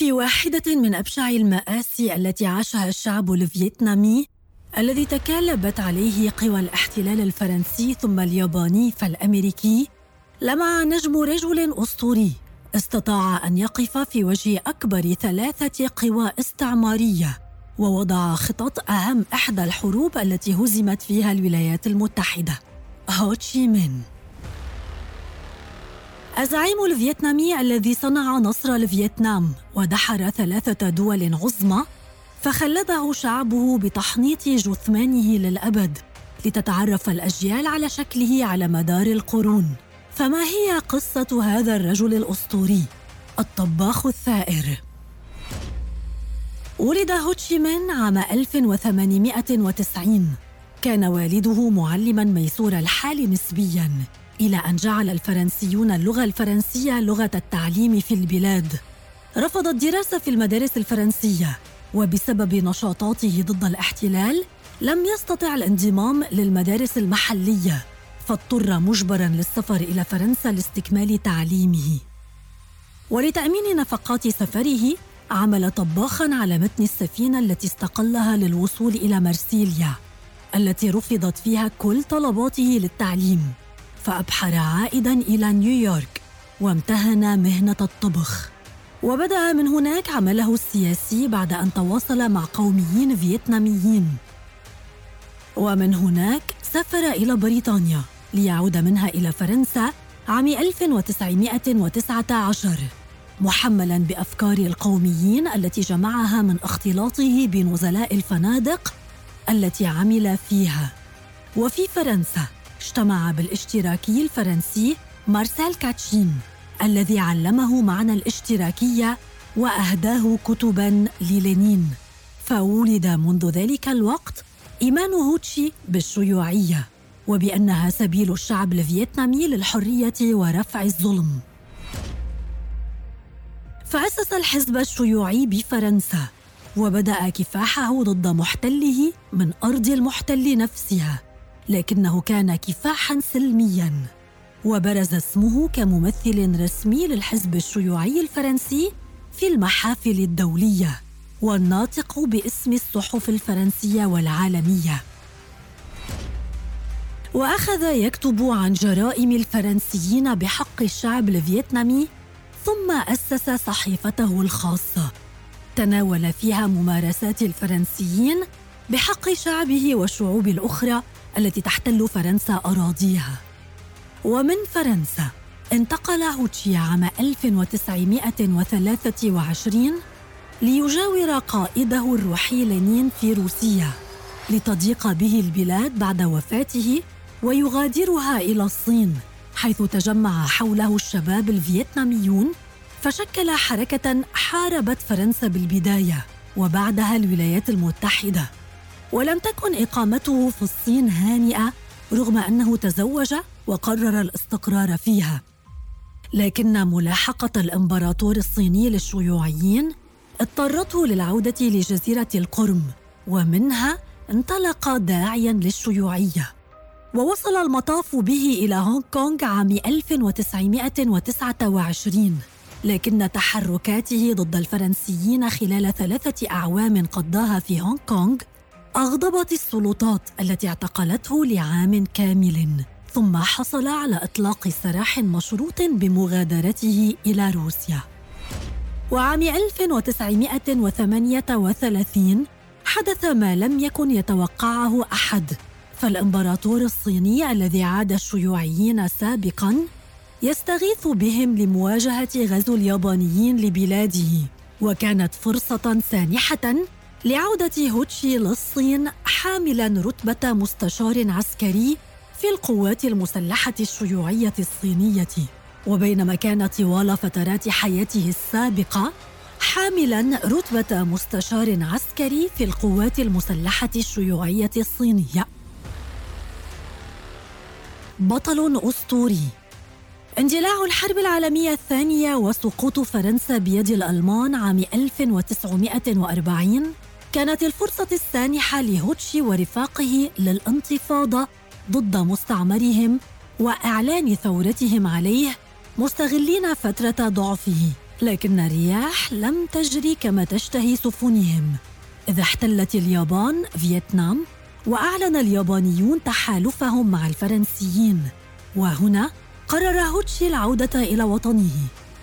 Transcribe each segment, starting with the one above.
في واحدة من أبشع المآسي التي عاشها الشعب الفيتنامي الذي تكالبت عليه قوى الاحتلال الفرنسي ثم الياباني فالأمريكي لمع نجم رجل أسطوري. استطاع أن يقف في وجه أكبر ثلاثة قوى استعمارية ووضع خطط أهم إحدى الحروب التي هزمت فيها الولايات المتحدة. هوتشي مين. الزعيم الفيتنامي الذي صنع نصر الفيتنام ودحر ثلاثة دول عظمى فخلده شعبه بتحنيط جثمانه للأبد لتتعرف الأجيال على شكله على مدار القرون. فما هي قصة هذا الرجل الأسطوري؟ الطباخ الثائر؟ ولد هوتشيمين عام 1890 كان والده معلما ميسور الحال نسبيا. إلى أن جعل الفرنسيون اللغة الفرنسية لغة التعليم في البلاد. رفض الدراسة في المدارس الفرنسية وبسبب نشاطاته ضد الاحتلال لم يستطع الانضمام للمدارس المحلية فاضطر مجبرا للسفر إلى فرنسا لاستكمال تعليمه. ولتأمين نفقات سفره عمل طباخا على متن السفينة التي استقلها للوصول إلى مرسيليا التي رفضت فيها كل طلباته للتعليم. فأبحر عائدا إلى نيويورك وامتهن مهنة الطبخ. وبدأ من هناك عمله السياسي بعد أن تواصل مع قوميين فيتناميين. ومن هناك سافر إلى بريطانيا ليعود منها إلى فرنسا عام 1919 محملا بأفكار القوميين التي جمعها من اختلاطه بنزلاء الفنادق التي عمل فيها. وفي فرنسا اجتمع بالاشتراكي الفرنسي مارسيل كاتشين الذي علمه معنى الاشتراكية وأهداه كتبا للينين. فولد منذ ذلك الوقت إيمان هوتشي بالشيوعية وبأنها سبيل الشعب الفيتنامي للحرية ورفع الظلم. فأسس الحزب الشيوعي بفرنسا وبدأ كفاحه ضد محتله من أرض المحتل نفسها. لكنه كان كفاحا سلميا وبرز اسمه كممثل رسمي للحزب الشيوعي الفرنسي في المحافل الدولية والناطق باسم الصحف الفرنسية والعالمية. وأخذ يكتب عن جرائم الفرنسيين بحق الشعب الفيتنامي ثم أسس صحيفته الخاصة. تناول فيها ممارسات الفرنسيين بحق شعبه والشعوب الأخرى التي تحتل فرنسا أراضيها. ومن فرنسا انتقل هوتشي عام 1923 ليجاور قائده الروحي لينين في روسيا لتضيق به البلاد بعد وفاته ويغادرها إلى الصين حيث تجمع حوله الشباب الفيتناميون فشكل حركة حاربت فرنسا بالبداية وبعدها الولايات المتحدة. ولم تكن إقامته في الصين هانئة رغم أنه تزوج وقرر الاستقرار فيها. لكن ملاحقة الإمبراطور الصيني للشيوعيين اضطرته للعودة لجزيرة القرم ومنها انطلق داعيا للشيوعية. ووصل المطاف به إلى هونغ كونغ عام 1929 لكن تحركاته ضد الفرنسيين خلال ثلاثة أعوام قضاها في هونغ كونغ أغضبت السلطات التي اعتقلته لعام كامل ثم حصل على إطلاق سراح مشروط بمغادرته إلى روسيا. وعام 1938 حدث ما لم يكن يتوقعه أحد فالإمبراطور الصيني الذي عاد الشيوعيين سابقا يستغيث بهم لمواجهة غزو اليابانيين لبلاده وكانت فرصة سانحة لعودة هوتشي للصين حاملا رتبة مستشار عسكري في القوات المسلحة الشيوعية الصينية. وبينما كان طوال فترات حياته السابقة حاملا رتبة مستشار عسكري في القوات المسلحة الشيوعية الصينية. بطل أسطوري. اندلاع الحرب العالمية الثانية وسقوط فرنسا بيد الألمان عام 1940 كانت الفرصة السانحة لهوتشي ورفاقه للانتفاضة ضد مستعمرهم وإعلان ثورتهم عليه مستغلين فترة ضعفه لكن الرياح لم تجري كما تشتهي سفنهم. إذ احتلت اليابان فيتنام وأعلن اليابانيون تحالفهم مع الفرنسيين. وهنا قرر هوتشي العودة إلى وطنه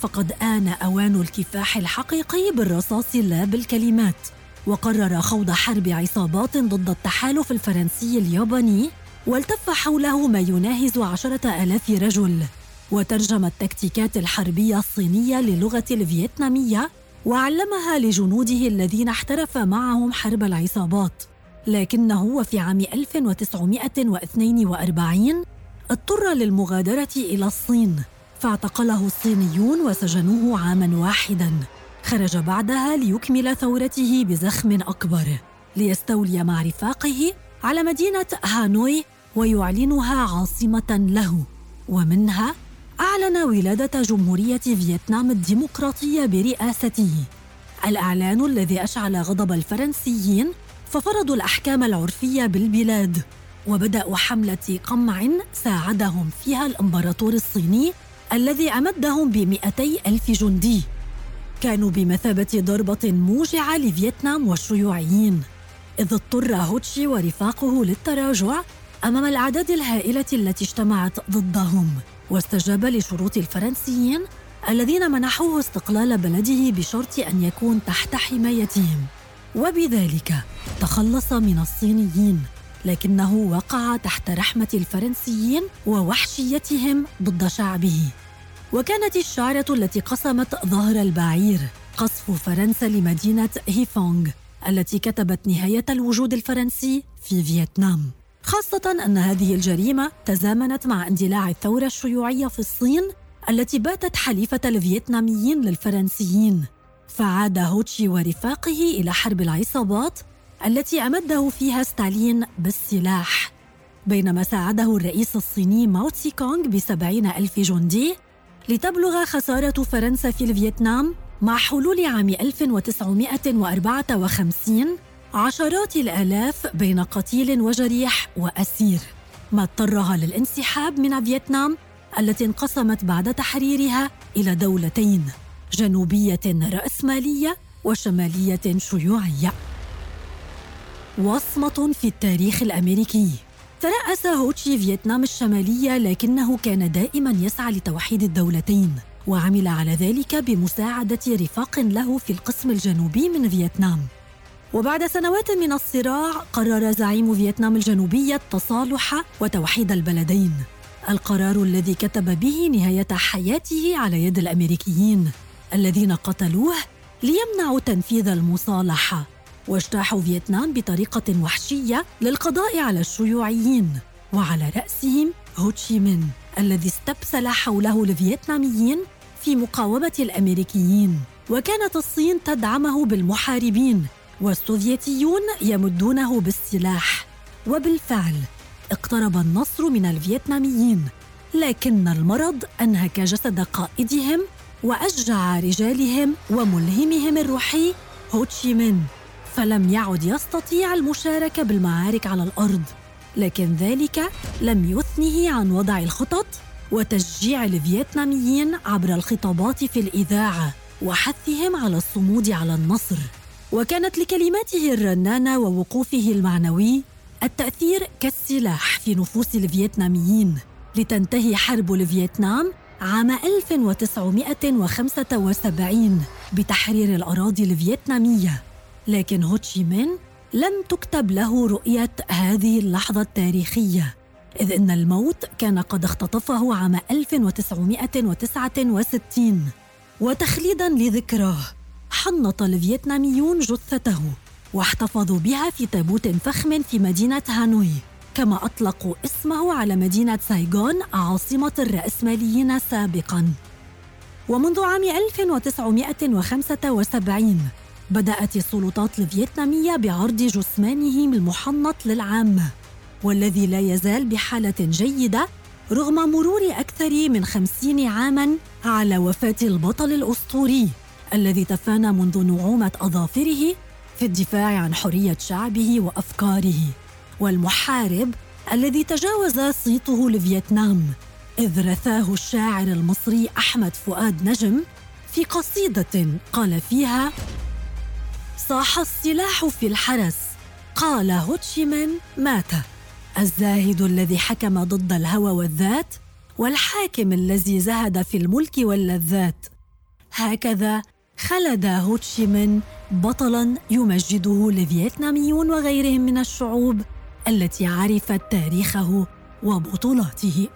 فقد آن أوان الكفاح الحقيقي بالرصاص لا بالكلمات. وقرر خوض حرب عصابات ضد التحالف الفرنسي الياباني والتف حوله ما يناهز عشرة آلاف رجل. وترجم التكتيكات الحربية الصينية للغة الفيتنامية وعلمها لجنوده الذين احترف معهم حرب العصابات. لكنه وفي عام 1942 اضطر للمغادرة إلى الصين فاعتقله الصينيون وسجنوه عاما واحدا. خرج بعدها ليكمل ثورته بزخم أكبر ليستولي مع رفاقه على مدينة هانوي ويعلنها عاصمة له. ومنها أعلن ولادة جمهورية فيتنام الديمقراطية برئاسته. الإعلان الذي أشعل غضب الفرنسيين ففرضوا الأحكام العرفية بالبلاد وبدأوا حملة قمع ساعدهم فيها الإمبراطور الصيني الذي أمدهم بمئتي ألف جندي. كانوا بمثابة ضربة موجعة لفيتنام والشيوعيين. إذ اضطر هوتشي ورفاقه للتراجع أمام الأعداد الهائلة التي اجتمعت ضدهم واستجاب لشروط الفرنسيين الذين منحوه استقلال بلده بشرط أن يكون تحت حمايتهم. وبذلك تخلص من الصينيين لكنه وقع تحت رحمة الفرنسيين ووحشيتهم ضد شعبه. وكانت الشعرة التي قسمت ظهر البعير قصف فرنسا لمدينة هيفونغ التي كتبت نهاية الوجود الفرنسي في فيتنام. خاصة أن هذه الجريمة تزامنت مع اندلاع الثورة الشيوعية في الصين التي باتت حليفة الفيتناميين للفرنسيين. فعاد هوتشي ورفاقه إلى حرب العصابات التي أمده فيها ستالين بالسلاح. بينما ساعده الرئيس الصيني ماو تسي كونغ بسبعين ألف جندي لتبلغ خسارة فرنسا في الفيتنام مع حلول عام 1954 عشرات الآلاف بين قتيل وجريح وأسير. ما اضطرها للانسحاب من فيتنام التي انقسمت بعد تحريرها إلى دولتين جنوبية رأسمالية وشمالية شيوعية. وصمة في التاريخ الأمريكي. ترأس هوتشي فيتنام الشمالية لكنه كان دائما يسعى لتوحيد الدولتين وعمل على ذلك بمساعدة رفاق له في القسم الجنوبي من فيتنام. وبعد سنوات من الصراع قرر زعيم فيتنام الجنوبية التصالح وتوحيد البلدين. القرار الذي كتب به نهاية حياته على يد الأمريكيين الذين قتلوه ليمنعوا تنفيذ المصالحة. واجتاحوا فيتنام بطريقة وحشية للقضاء على الشيوعيين وعلى رأسهم هوتشي مين الذي استبسل حوله الفيتناميين في مقاومة الأمريكيين. وكانت الصين تدعمه بالمحاربين والسوفيتيون يمدونه بالسلاح. وبالفعل اقترب النصر من الفيتناميين لكن المرض أنهك جسد قائدهم وأشجع رجالهم وملهمهم الروحي هوتشي مين فلم يعد يستطيع المشاركة بالمعارك على الأرض لكن ذلك لم يثنه عن وضع الخطط وتشجيع الفيتناميين عبر الخطابات في الإذاعة وحثهم على الصمود على النصر. وكانت لكلماته الرنانة ووقوفه المعنوي التأثير كالسلاح في نفوس الفيتناميين. لتنتهي حرب الفيتنام عام 1975 بتحرير الأراضي الفيتنامية. لكن هوتشي مين لم تكتب له رؤية هذه اللحظة التاريخية إذ إن الموت كان قد اختطفه عام 1969 وتخليدا لذكراه حنط الفيتناميون جثته واحتفظوا بها في تابوت فخم في مدينة هانوي كما أطلقوا اسمه على مدينة سايغون عاصمة الرأسماليين سابقاً. ومنذ عام 1975 بدأت السلطات الفيتنامية بعرض جثمانه المحنط للعامة والذي لا يزال بحالة جيدة رغم مرور أكثر من خمسين عاماً على وفاة البطل الأسطوري الذي تفانى منذ نعومة أظافره في الدفاع عن حرية شعبه وأفكاره والمحارب الذي تجاوز صيته لفيتنام إذ رثاه الشاعر المصري أحمد فؤاد نجم في قصيدة قال فيها صاح السلاح في الحرس. قال هوتشيمن مات. الزاهد الذي حكم ضد الهوى والذات والحاكم الذي زهد في الملك واللذات. هكذا خلد هوتشيمن بطلا يمجده الفيتناميون وغيرهم من الشعوب التي عرفت تاريخه وبطولاته.